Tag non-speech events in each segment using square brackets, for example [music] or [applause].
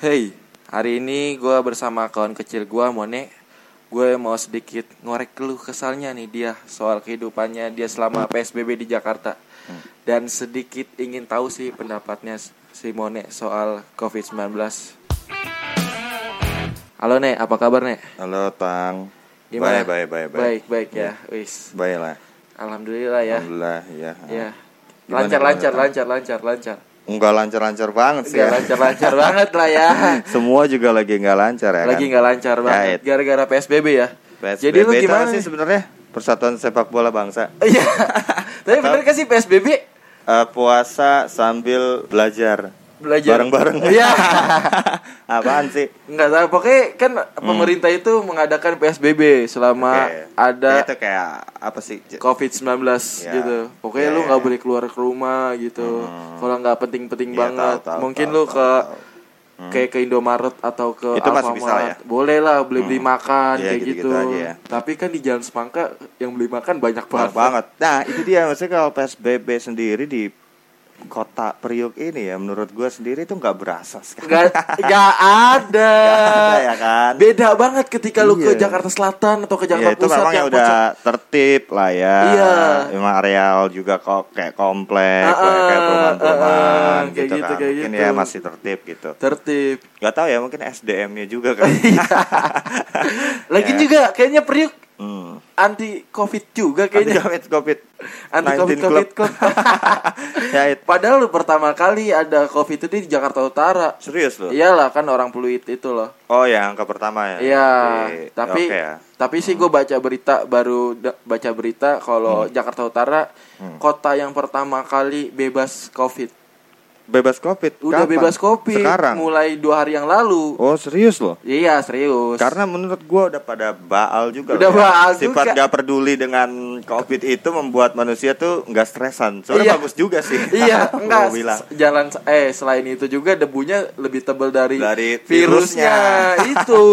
Hey, hari ini gue bersama kawan kecil gue, Mone. Gue mau sedikit ngorek keluh kesalnya nih dia soal kehidupannya dia selama PSBB di Jakarta. Dan sedikit ingin tahu sih pendapatnya si Mone soal COVID-19. Halo Nek, apa kabar Nek? Halo Tang. Gimana? Baik, baik, baik, baik. Baik, baik ya. Wis. Baik lah. Alhamdulillah ya. Alhamdulillah ya. Ya. Lancar, lancar, lancar, lancar, lancar. Enggak lancar-lancar banget sih. Enggak Ya. lancar-lancar [laughs] banget lah ya. Semua juga lagi enggak lancar ya Lagi kan? nggak lancar banget gara-gara PSBB ya. PSBB Jadi lu gimana sih sebenarnya? Persatuan Sepak Bola Bangsa. Iya. [laughs] Tapi bener kan sih PSBB Eh, puasa sambil belajar. Belajar Bareng-bareng. [laughs] Iya. [laughs] Apaan sih? Enggak tahu pokoknya kan pemerintah itu mengadakan PSBB selama Oke. ada itu kayak apa sih? J- COVID-19 Ya. gitu. Pokoknya Ya, lu ya, nggak ya. boleh keluar ke rumah gitu. Kalau nggak penting-penting Iya, banget, tahu, tahu, mungkin tahu, lu tahu, ke tahu. kayak ke Indomaret atau ke Itu masih bisa Alfamart. ya? Boleh lah beli-beli makan Iya, kayak gitu-gitu gitu. aja ya. Tapi kan di Jalan Semangka yang beli makan banyak Banyak banget. banget. Nah, itu dia maksudnya kalau PSBB sendiri di kota Priuk ini ya menurut gue sendiri itu nggak berasa sekali. Gak, [laughs] gak ada. ada ya kan? Beda banget ketika lu ke Iya. Jakarta Selatan atau ke Ya Jakarta itu Pusat memang yang ya udah pojok- tertib lah ya. Iya. Memang areal juga kok kayak komplek, Ah, kayak kayak ah, perumahan-perumahan ah, gitu, gitu, kan. kayak mungkin gitu. ya masih tertib gitu. tertib. Gak tahu ya mungkin SDM-nya juga [laughs] kan. [laughs] Lagi Ya. juga kayaknya Priuk. Anti covid juga Anti kayaknya. covid covid. Anti covid 19 covid. ya it- Padahal lu pertama kali ada covid itu di Jakarta Utara. serius loh. Iyalah kan orang Pluit itu loh. Oh ya angka pertama ya. Iya, tapi oke ya. tapi sih gue baca berita baru baca berita kalau Hmm. Jakarta Utara kota yang pertama kali bebas covid. Bebas covid. Udah Kapan? bebas covid Sekarang. mulai dua hari yang lalu. Oh serius loh. Iya serius. Karena menurut gua udah pada baal juga Udah loh ya. baal Sifat juga. gak peduli dengan covid itu membuat manusia tuh nggak stresan. Soalnya Iya. bagus juga sih. [laughs] iya [laughs] enggak bilang. jalan eh selain itu juga debunya lebih tebal dari, Dari virusnya, virusnya. [laughs] itu.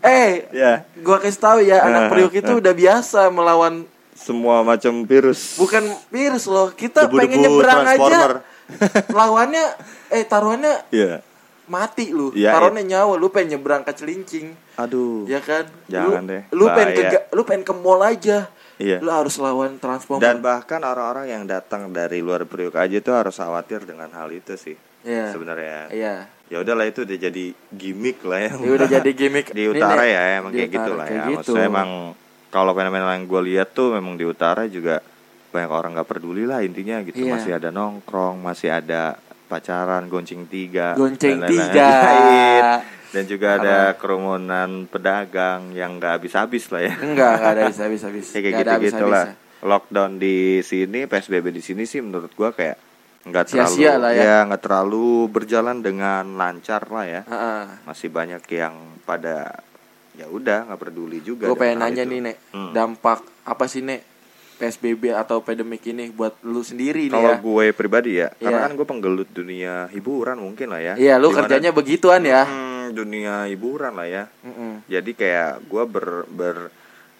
eh Ya, gua kasih tahu ya anak Eh, Priuk itu udah biasa melawan semua macam virus. bukan virus loh. Kita Debu-debu pengen nyebrang aja. [laughs] lawannya eh taruhannya Iya. mati lu. Iya, taruhannya nyawa lu pengen nyebrang ke Celincing. Aduh. Ya kan? Jangan lu, deh, Lu pengen ke bahaya. lu pengen ke mall aja. Iya. Lu harus lawan Transformer. Dan bahkan orang-orang yang datang dari luar Priuk aja tuh harus khawatir dengan hal itu sih. Iya. Sebenarnya. Iya. Ya udahlah itu udah jadi gimmick lah ya. Ya udah jadi gimmick [laughs] di Ini, utara Nek. ya emang kayak gitu utara, lah ya. gitu. Maksudnya emang kalau fenomena yang gue lihat tuh memang di utara juga banyak orang nggak peduli lah intinya gitu. Iya. Masih ada nongkrong, masih ada pacaran, gonceng tiga, Gonceng dan tiga. Lain. Dan juga ada kerumunan pedagang yang nggak habis-habis lah ya. Enggak, enggak ada [laughs] habis habis habis. Ya, kayak gitu-gitu lah. Lockdown di sini, PSBB di sini sih menurut gua kayak nggak terlalu Sia-sia lah ya. nggak terlalu berjalan dengan lancar lah ya. Heeh. Masih banyak yang pada ya udah nggak peduli juga. Gue pengen nanya itu. nih, Nek. Hmm. Dampak apa sih, Nek? PSBB atau pandemik ini buat lu sendiri nih Kalau ya. gue pribadi ya, karena Iya. kan gue penggelut dunia hiburan mungkin lah ya. Iya, lu Dimana- kerjanya begituan ya. Hmm, dunia hiburan lah ya. Mm-mm. Jadi kayak gue ber, ber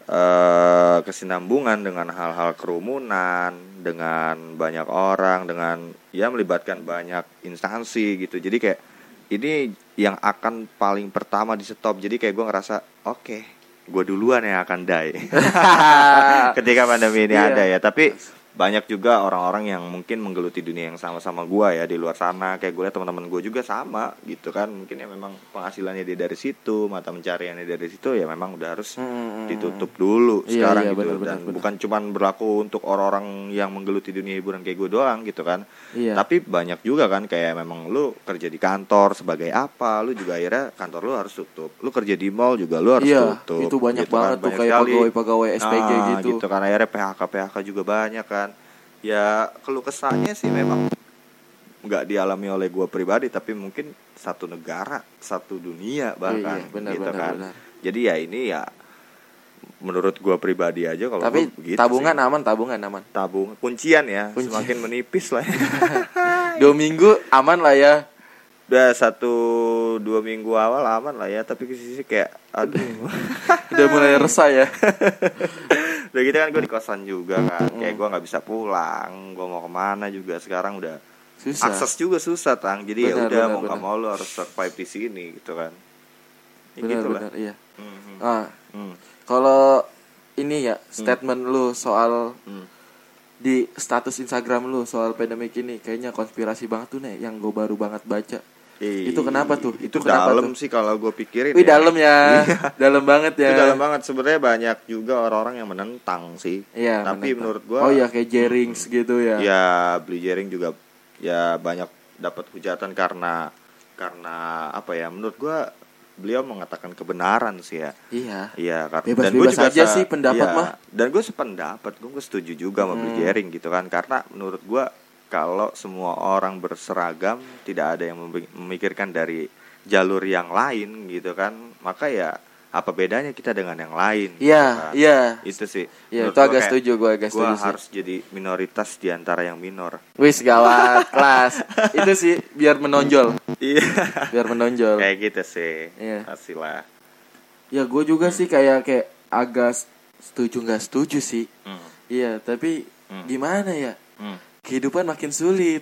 eh, kesinambungan dengan hal-hal kerumunan, dengan banyak orang, dengan ya melibatkan banyak instansi gitu. Jadi kayak ini yang akan paling pertama di stop. Jadi kayak gue ngerasa oke, gue duluan yang akan die [laughs] [laughs] ketika pandemi ini Iya. ada ya. Tapi banyak juga orang-orang yang mungkin menggeluti dunia yang sama-sama gua ya di luar sana kayak gue liat teman-teman gue juga sama gitu kan mungkin ya memang penghasilannya dia dari situ mata pencariannya dari situ ya memang udah harus Hmm. ditutup dulu Iya, sekarang iya, gitu benar, dan benar. bukan cuman berlaku untuk orang-orang yang menggeluti dunia hiburan kayak gue doang gitu kan Iya. tapi banyak juga kan kayak memang lu kerja di kantor sebagai apa lu juga akhirnya kantor lu harus tutup lu kerja di mall juga lu harus Iya, tutup itu banyak gitu kan. banget tuh Banyak kayak pegawai-pegawai SPG Nah, gitu. gitu kan akhirnya PHK PHK juga banyak kan ya keluh kesahnya sih memang nggak dialami oleh gue pribadi tapi mungkin satu negara satu dunia bahkan Iya, benar, gitu benar, kan benar. jadi ya ini ya menurut gue pribadi aja kalau Tapi begitu tabungan sih. aman, tabungan aman. tabung kuncian ya Kuncian. semakin menipis lah ya. [laughs] Dua minggu aman lah ya. udah satu dua minggu awal aman lah ya tapi ke sisi kayak aduh Udah mulai resah ya. [laughs] udah gitu kan gue di kosan juga kan. Kayak gue nggak bisa pulang. Gue mau ke mana juga. Sekarang udah Susah. akses juga susah tang. Jadi ya udah mau nggak mau lo harus survive di sini gitu kan. Ya benar gitu lah benar iya. Mhm. ah. Hmm. kalau ini ya statement lu soal Hmm. di status Instagram lu soal pandemik ini kayaknya konspirasi banget tuh nih yang gue baru banget baca Ih, Itu kenapa tuh? Itu Itu kenapa dalam tuh? sih kalau gue pikirin. Wih ya. dalam ya, [laughs] dalam banget ya. Itu dalam banget. Sebenarnya banyak juga orang-orang yang menentang sih. Iya. Tapi menentang. menurut gua- Oh iya kayak Jerings gitu ya. Ya beli jaring juga ya banyak dapat hujatan karena karena apa ya? Menurut gua beliau mengatakan kebenaran sih ya. Iya. Iya karena Bebas-bebas aja se- sih pendapat iya, mah. Dan gue sependapat, gue setuju juga sama beli jaring gitu kan. Karena menurut gua kalau semua orang berseragam tidak ada yang memikirkan dari jalur yang lain gitu kan. Maka ya apa bedanya kita dengan yang lain? gitu Iya, kan. iya. Itu sih. Iya, menurut itu agak kayak setuju gue agak setuju sih. harus jadi minoritas di antara yang minor. Wis gawat [laughs] kelas. itu sih biar menonjol, Iya. biar menonjol. Kayak gitu sih. Iya. Hasilnya. Ya gue juga sih kayak kayak agak setuju nggak setuju sih. Hmm. Iya, tapi Hmm. gimana ya? Hmm. Kehidupan makin sulit.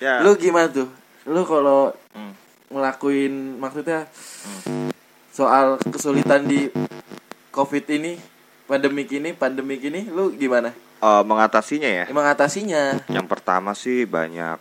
Ya. Lu gimana tuh? Lu kalau Hmm. ngelakuin maksudnya Hmm. soal kesulitan di covid ini, pandemik ini, pandemik ini, lu gimana? Eh, mengatasinya ya. Mengatasinya? Yang pertama sih banyak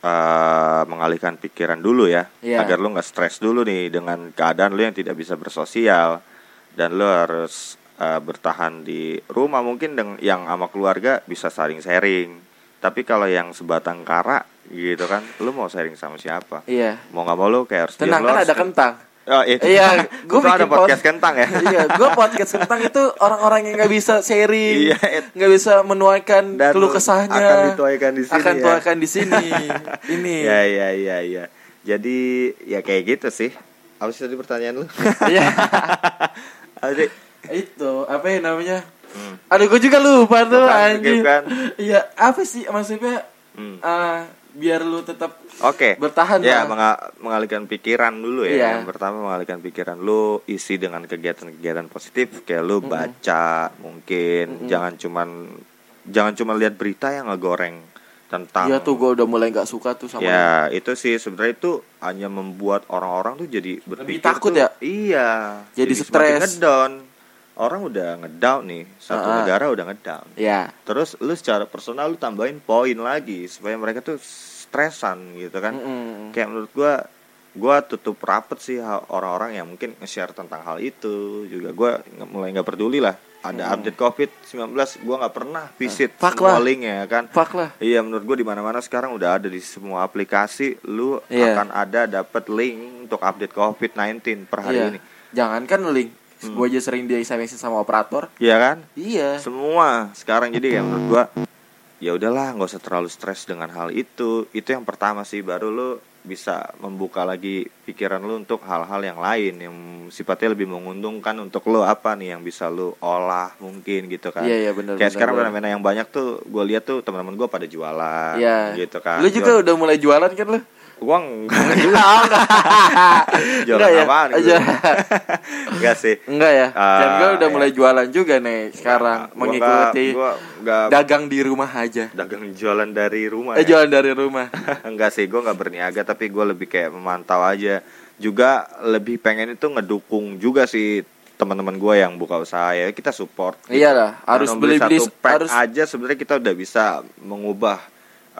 eh, mengalihkan pikiran dulu ya, Iya. agar lu nggak stres dulu nih dengan keadaan lu yang tidak bisa bersosial dan lu harus eh, bertahan di rumah mungkin dengan yang sama keluarga bisa saling sharing. Tapi kalau yang sebatang kara gitu kan, lu mau sharing sama siapa? Iya. Mau nggak mau lu kayak harus Tenang kan ada kentang. Oh, iya, Iya, [laughs] gua gua ada bikin podcast pod- kentang ya. iya, gue podcast tentang itu orang-orang yang nggak bisa sharing, Iya, nggak bisa menuaikan Dan keluh kesahnya, akan dituaikan di sini akan ya. dituaikan di sini. [laughs] ini. Ya ya ya ya. Jadi ya kayak gitu sih. Apa sih tadi pertanyaan lu? Iya. [laughs] Itu apa ya namanya? Hmm. Aduh, gue juga lupa tuh Bukan, anjing. bukan. Iya, apa sih maksudnya? Hmm. ah, biar lu tetap Oke. Bertahan, Ya, menga- mengalihkan pikiran dulu ya. Iya. Yang pertama mengalihkan pikiran lu isi dengan kegiatan-kegiatan positif kayak lu baca mungkin jangan cuman jangan cuma lihat berita yang ngegoreng tentang Iya tuh gue udah mulai nggak suka tuh sama Ya, itu sih sebenarnya itu hanya membuat orang-orang tuh jadi berpikir takut tuh- ya? Iya. Jadi semakin stres. Orang udah ngedown nih, satu Ah. negara udah ngedown. Ya, Terus lu secara personal lu tambahin poin lagi supaya mereka tuh stresan gitu kan. Mm-mm. Kayak menurut gua gua tutup rapet sih orang-orang yang mungkin nge-share tentang hal itu juga gua mulai nggak peduli lah ada update covid 19 gua nggak pernah visit Fuck semua lah. linknya kan fuck lah. Iya menurut gue di mana-mana sekarang udah ada di semua aplikasi lu Iya. akan ada dapat link untuk update COVID-19 per hari Iya. ini. Jangankan link, Hmm. gue aja sering dia SMS sama operator. Iya kan? Iya. Semua sekarang jadi kayak menurut gua ya udahlah nggak usah terlalu stres dengan hal itu. Itu yang pertama sih baru lu bisa membuka lagi pikiran lu untuk hal-hal yang lain yang sifatnya lebih menguntungkan untuk lu apa nih yang bisa lu olah mungkin gitu kan. Iya, iya, benar, Kayak benar, sekarang fenomena yang banyak tuh gue lihat tuh teman-teman gua pada jualan Iya. gitu kan. Lu juga Jual- udah mulai jualan kan lu? Gua enggak juga. [laughs] Jualan Enggak ya? apaan gitu? Aja. [laughs] Enggak sih. Enggak ya? Dan gue udah iya. mulai jualan juga nih sekarang Gua mengikuti enggak- gua enggak dagang di rumah aja. dagang jualan dari rumah. Eh ya. jualan dari rumah. [laughs] enggak sih, gua nggak berniaga tapi gue lebih kayak memantau aja. Juga lebih pengen itu ngedukung juga sih teman-teman gue yang buka usaha ya kita support. Iyalah, harus Dengan membeli beli-beli harus aja sebenarnya kita udah bisa mengubah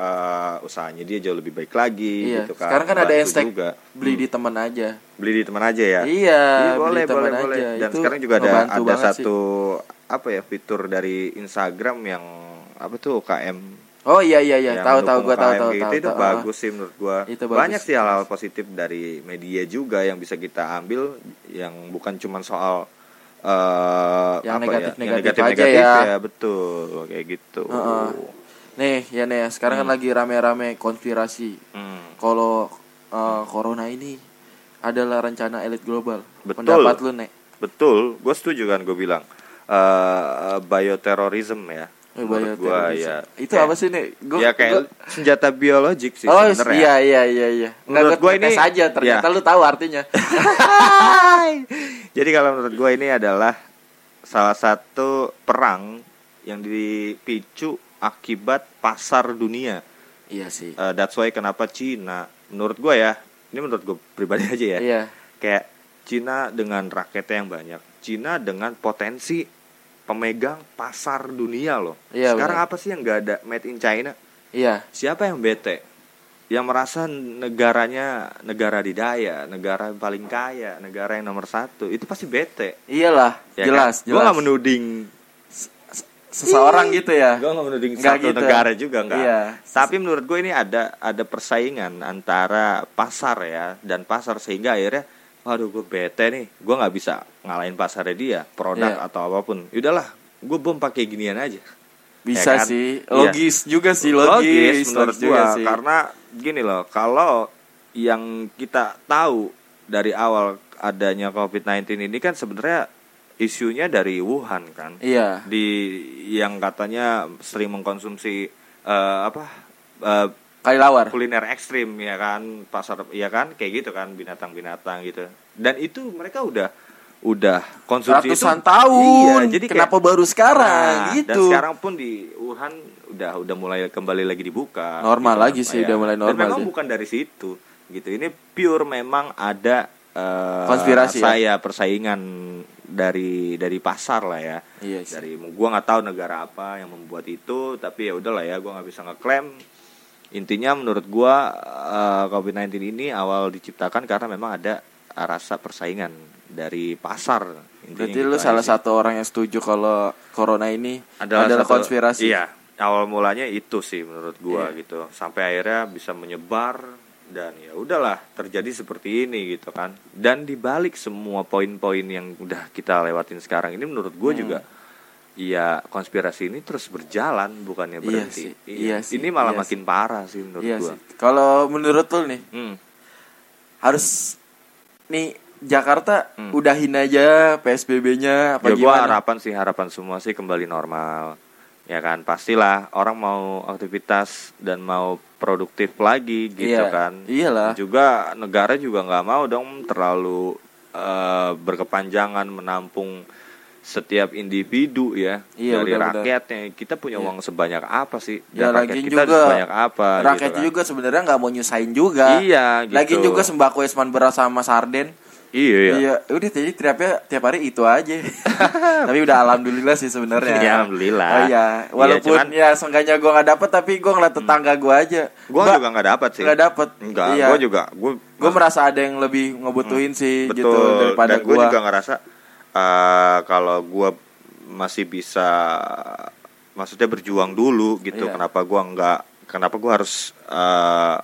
eh, usahanya dia jauh lebih baik lagi Iya. gitu kan. Sekarang kan ada Bantu hashtag juga. beli di teman aja. beli di teman aja ya. Iya, Iya, beli boleh, boleh, aja. boleh. Dan Itu sekarang juga ada ada banget sih. satu apa ya fitur dari Instagram yang apa tuh KM Oh iya iya iya, tahu tahu gua tahu gitu. tahu. itu tahu. bagus sih menurut gua. Itu bagus. Banyak sih hal-hal positif dari media juga yang bisa kita ambil yang bukan cuma soal eh Yang apa negatif-negatif ya, yang aja ya. ya betul kayak gitu. Heeh. Nih, ya nih, sekarang kan lagi rame-rame konspirasi. Hmm. Kalau eh, corona ini adalah rencana elit global. Betul. Pendapat lu, Nek? Betul, gue setuju kan gue bilang eh bioterorisme ya. Eh, Menurut gua ya. Itu Kayak- apa sih, Nek? Gua- ya kayak gua- senjata biologik sih Oh sebenarnya. iya iya iya iya. Menurut gua ini- saja ternyata ya. lu tahu artinya. [laughs] Jadi kalau menurut gue ini adalah salah satu perang yang dipicu akibat pasar dunia. Iya sih. Eh, that's why kenapa Cina menurut gue ya ini menurut gue pribadi aja ya Iya. kayak Cina dengan raketnya yang banyak Cina dengan potensi pemegang pasar dunia loh Iya, sekarang benar. apa sih yang nggak ada made in China Iya. siapa yang bete yang merasa negaranya negara didaya negara yang paling kaya negara yang nomor satu itu pasti bete Iyalah, ya jelas, kan? gue jelas. nggak menuding Seseorang gitu ya. gue nggak menuding satu gitu. negara juga nggak Iya. tapi menurut gue ini ada ada persaingan antara pasar ya dan pasar sehingga akhirnya waduh gue bete nih gue nggak bisa ngalahin pasarnya dia produk Iya. atau apa pun udahlah gue bom pakai ginian aja Bisa Ya kan? sih. Iya. Logis juga sih, logis. menurut logis juga gua sih. karena gini loh kalau yang kita tahu dari awal adanya COVID-19 ini kan sebenarnya isunya dari Wuhan kan Iya. di yang katanya sering mengkonsumsi eh, apa Kali lawar. kuliner ekstrim ya kan pasar ya kan kayak gitu kan binatang-binatang gitu dan itu mereka udah udah konsumsi Ratusan itu tahun. iya jadi Kenapa kayak, baru sekarang Nah, gitu? dan sekarang pun di Wuhan udah udah mulai kembali lagi dibuka Normal gitu lagi sih, ya. udah mulai dan normal memang sih. bukan dari situ gitu ini pure memang ada eh, Konspirasi ya? saya persaingan dari dari pasar lah ya Iya sih. dari gua nggak tahu negara apa yang membuat itu tapi ya udahlah ya gua nggak bisa ngeklaim intinya menurut gua eh, COVID-19 ini awal diciptakan karena memang ada rasa persaingan dari pasar Intinya Berarti gitu lu salah sih. satu orang yang setuju kalau corona ini adalah, satu- konspirasi. Iya, awal mulanya itu sih menurut gua Iya. gitu. Sampai akhirnya bisa menyebar dan ya udahlah terjadi seperti ini gitu kan. Dan dibalik semua poin-poin yang udah kita lewatin sekarang ini menurut gua Hmm. juga ya konspirasi ini terus berjalan bukannya Iya berhenti. sih, iya sih, Ini malah iya makin parah sih menurut Iya sih. Kalau menurut lu nih, Hmm. harus nih Jakarta Hmm. udahin aja PSBB-nya apa ya gimana? harapan sih harapan semua sih kembali normal ya kan pastilah orang mau aktivitas dan mau produktif lagi gitu Iya, kan iyalah. juga negara juga nggak mau dong terlalu eh, berkepanjangan menampung setiap individu ya Iya, dari benar-benar. rakyatnya kita punya Iya. uang sebanyak apa sih Ya, dan rakyat kita juga sebanyak apa Rakyat gitu kan. juga sebenarnya nggak mau nyusahin juga. iya gitu Lagian juga sembako Esman beras sama sarden. Iya, iya. Iya, udah jadi tiapnya tiap hari itu aja. [laughs] tapi udah alhamdulillah sih sebenarnya. Iya, alhamdulillah. Oh iya, walaupun cuman- ya seenggaknya gua nggak dapet tapi gua ngeliat tetangga gua aja. gua juga nggak dapat sih nggak dapet. enggak Iya. gua juga gua Gua merasa ada yang lebih ngebutuhin sih betul gitu daripada dan gue gua. juga ngerasa eh, kalau gue masih bisa maksudnya berjuang dulu gitu Iya. kenapa gua nggak kenapa gua harus eh,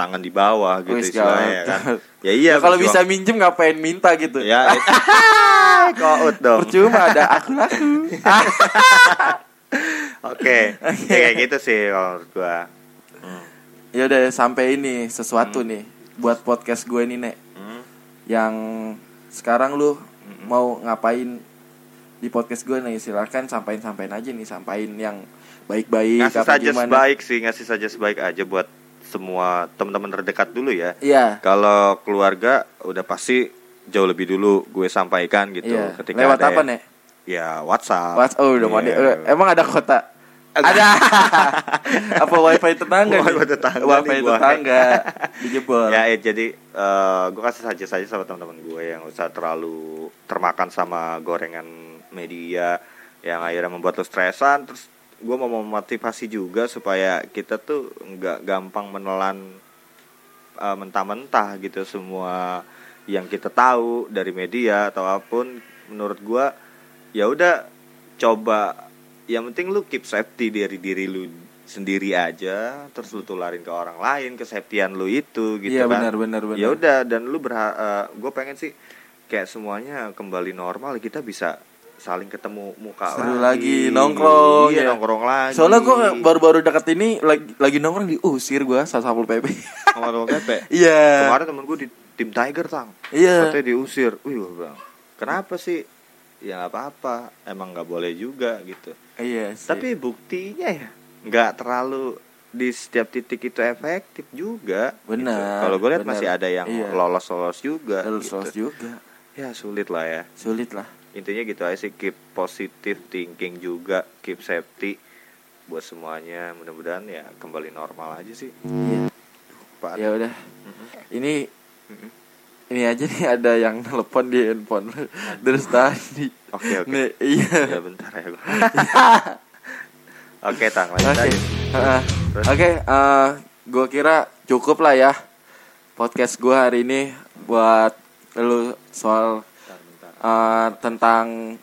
tangan di bawah gitu Wis, istilahnya ya kan. Ya iya Ya, kalau bisa minjem ngapain minta gitu. ya [laughs] kout dong. Percuma ada aku laku. [laughs] oke. Ya, kayak gitu sih kalau menurut gua. Ya udah sampai ini sesuatu nih buat podcast gue nih nek. Hmm. yang sekarang lu mau ngapain di podcast gue nih? Silakan sampaikan sampaikan aja nih sampaikan yang baik-baik ngasih saja sebaik sih ngasih saja sebaik aja buat semua teman-teman terdekat dulu ya. Iya. Kalau keluarga udah pasti jauh lebih dulu gue sampaikan gitu iya. ketika lewat ada apa nek? Ya WhatsApp. What's oh udah eh, emang ada kota? Ada. [laughs] Apa wifi tetangga nih? Wifi tetangga [laughs] wifi nih tetangga dijebol Ya, ya, jadi eh, gue kasih saja saja sama teman-teman gue yang usah terlalu termakan sama gorengan media yang akhirnya membuat lo stresan terus gue mau memotivasi juga supaya kita tuh nggak gampang menelan eh, mentah-mentah gitu. Semua yang kita tahu dari media atau apa pun menurut gue ya udah coba. Yang penting lu keep safety dari diri lu sendiri aja terus lu tularin ke orang lain kesafetyan lu itu gitu iya kan. benar benar benar. Ya udah dan lu berha gue pengen sih kayak semuanya kembali normal kita bisa saling ketemu muka Seru lagi, nongkrong, iya ya. nongkrong lagi. Soalnya gue baru-baru dekat ini lagi lagi nongkrong diusir gue [laughs] sama satpol pp ngomong kepe [laughs] iya. Kemarin temen gue di tim Tiger tang. Iya. Katanya diusir. Wih bilang kenapa sih? Ya apa-apa. Emang nggak boleh juga gitu. Iya sih. tapi buktinya ya nggak terlalu di setiap titik itu efektif juga gitu. Benar, kalau gue lihat masih ada yang Iya. lolos lolos juga Terus gitu. terus juga. Ya sulit lah ya. Sulit lah intinya gitu aja sih keep positive thinking juga keep safety buat semuanya mudah-mudahan ya kembali normal aja sih Iya. Ya udah. Ini ini aja nih ada yang telepon di handphone lu terus tadi. Oke, oke. Nih, iya. ya bentar ya [laughs] oke tang lanjut Oke. aja? Oke, eh, gua kira cukup lah ya podcast gua hari ini buat lu soal eh, tentang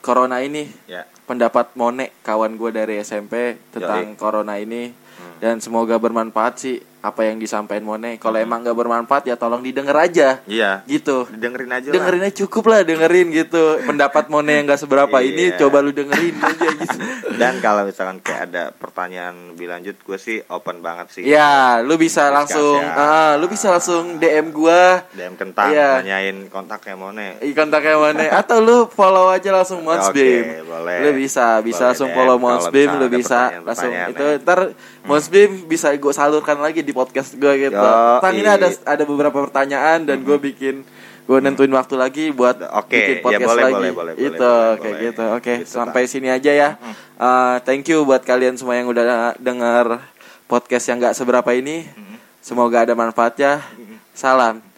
corona ini. ya Pendapat Mone kawan gua dari SMP tentang corona ini Hmm. dan semoga bermanfaat sih apa yang disampaikan Mone. Kalau emang nggak bermanfaat ya tolong didengar aja. iya Gitu. didengerin aja lah Dengerin aja cukup lah dengerin gitu. Pendapat Mone yang nggak seberapa ini Iya. coba lu dengerin aja gitu. [laughs] dan kalau misalkan kayak ada pertanyaan lebih lanjut gue sih open banget sih Ya, lu bisa Discuss langsung ya. ah, lu bisa langsung DM gua DM kentang Iya. nanyain kontaknya Mone i- kontaknya mana atau lu follow aja langsung Mons Oke, Bim. boleh. Lu bisa bisa Boleh langsung deh, follow Mons Bim, misalnya lu bisa langsung itu ntar Mons Bim bisa gue salurkan lagi di podcast gue gitu. Yoi. Tang ini ada ada beberapa pertanyaan dan gue bikin gue nentuin waktu lagi buat Oke, bikin ya podcast boleh, lagi. boleh, boleh, itu boleh, kayak boleh. gitu. Oke, Gitu, sampai sini aja ya. Uh, thank you buat kalian semua yang udah dengar podcast yang gak seberapa ini. Semoga ada manfaatnya. Salam.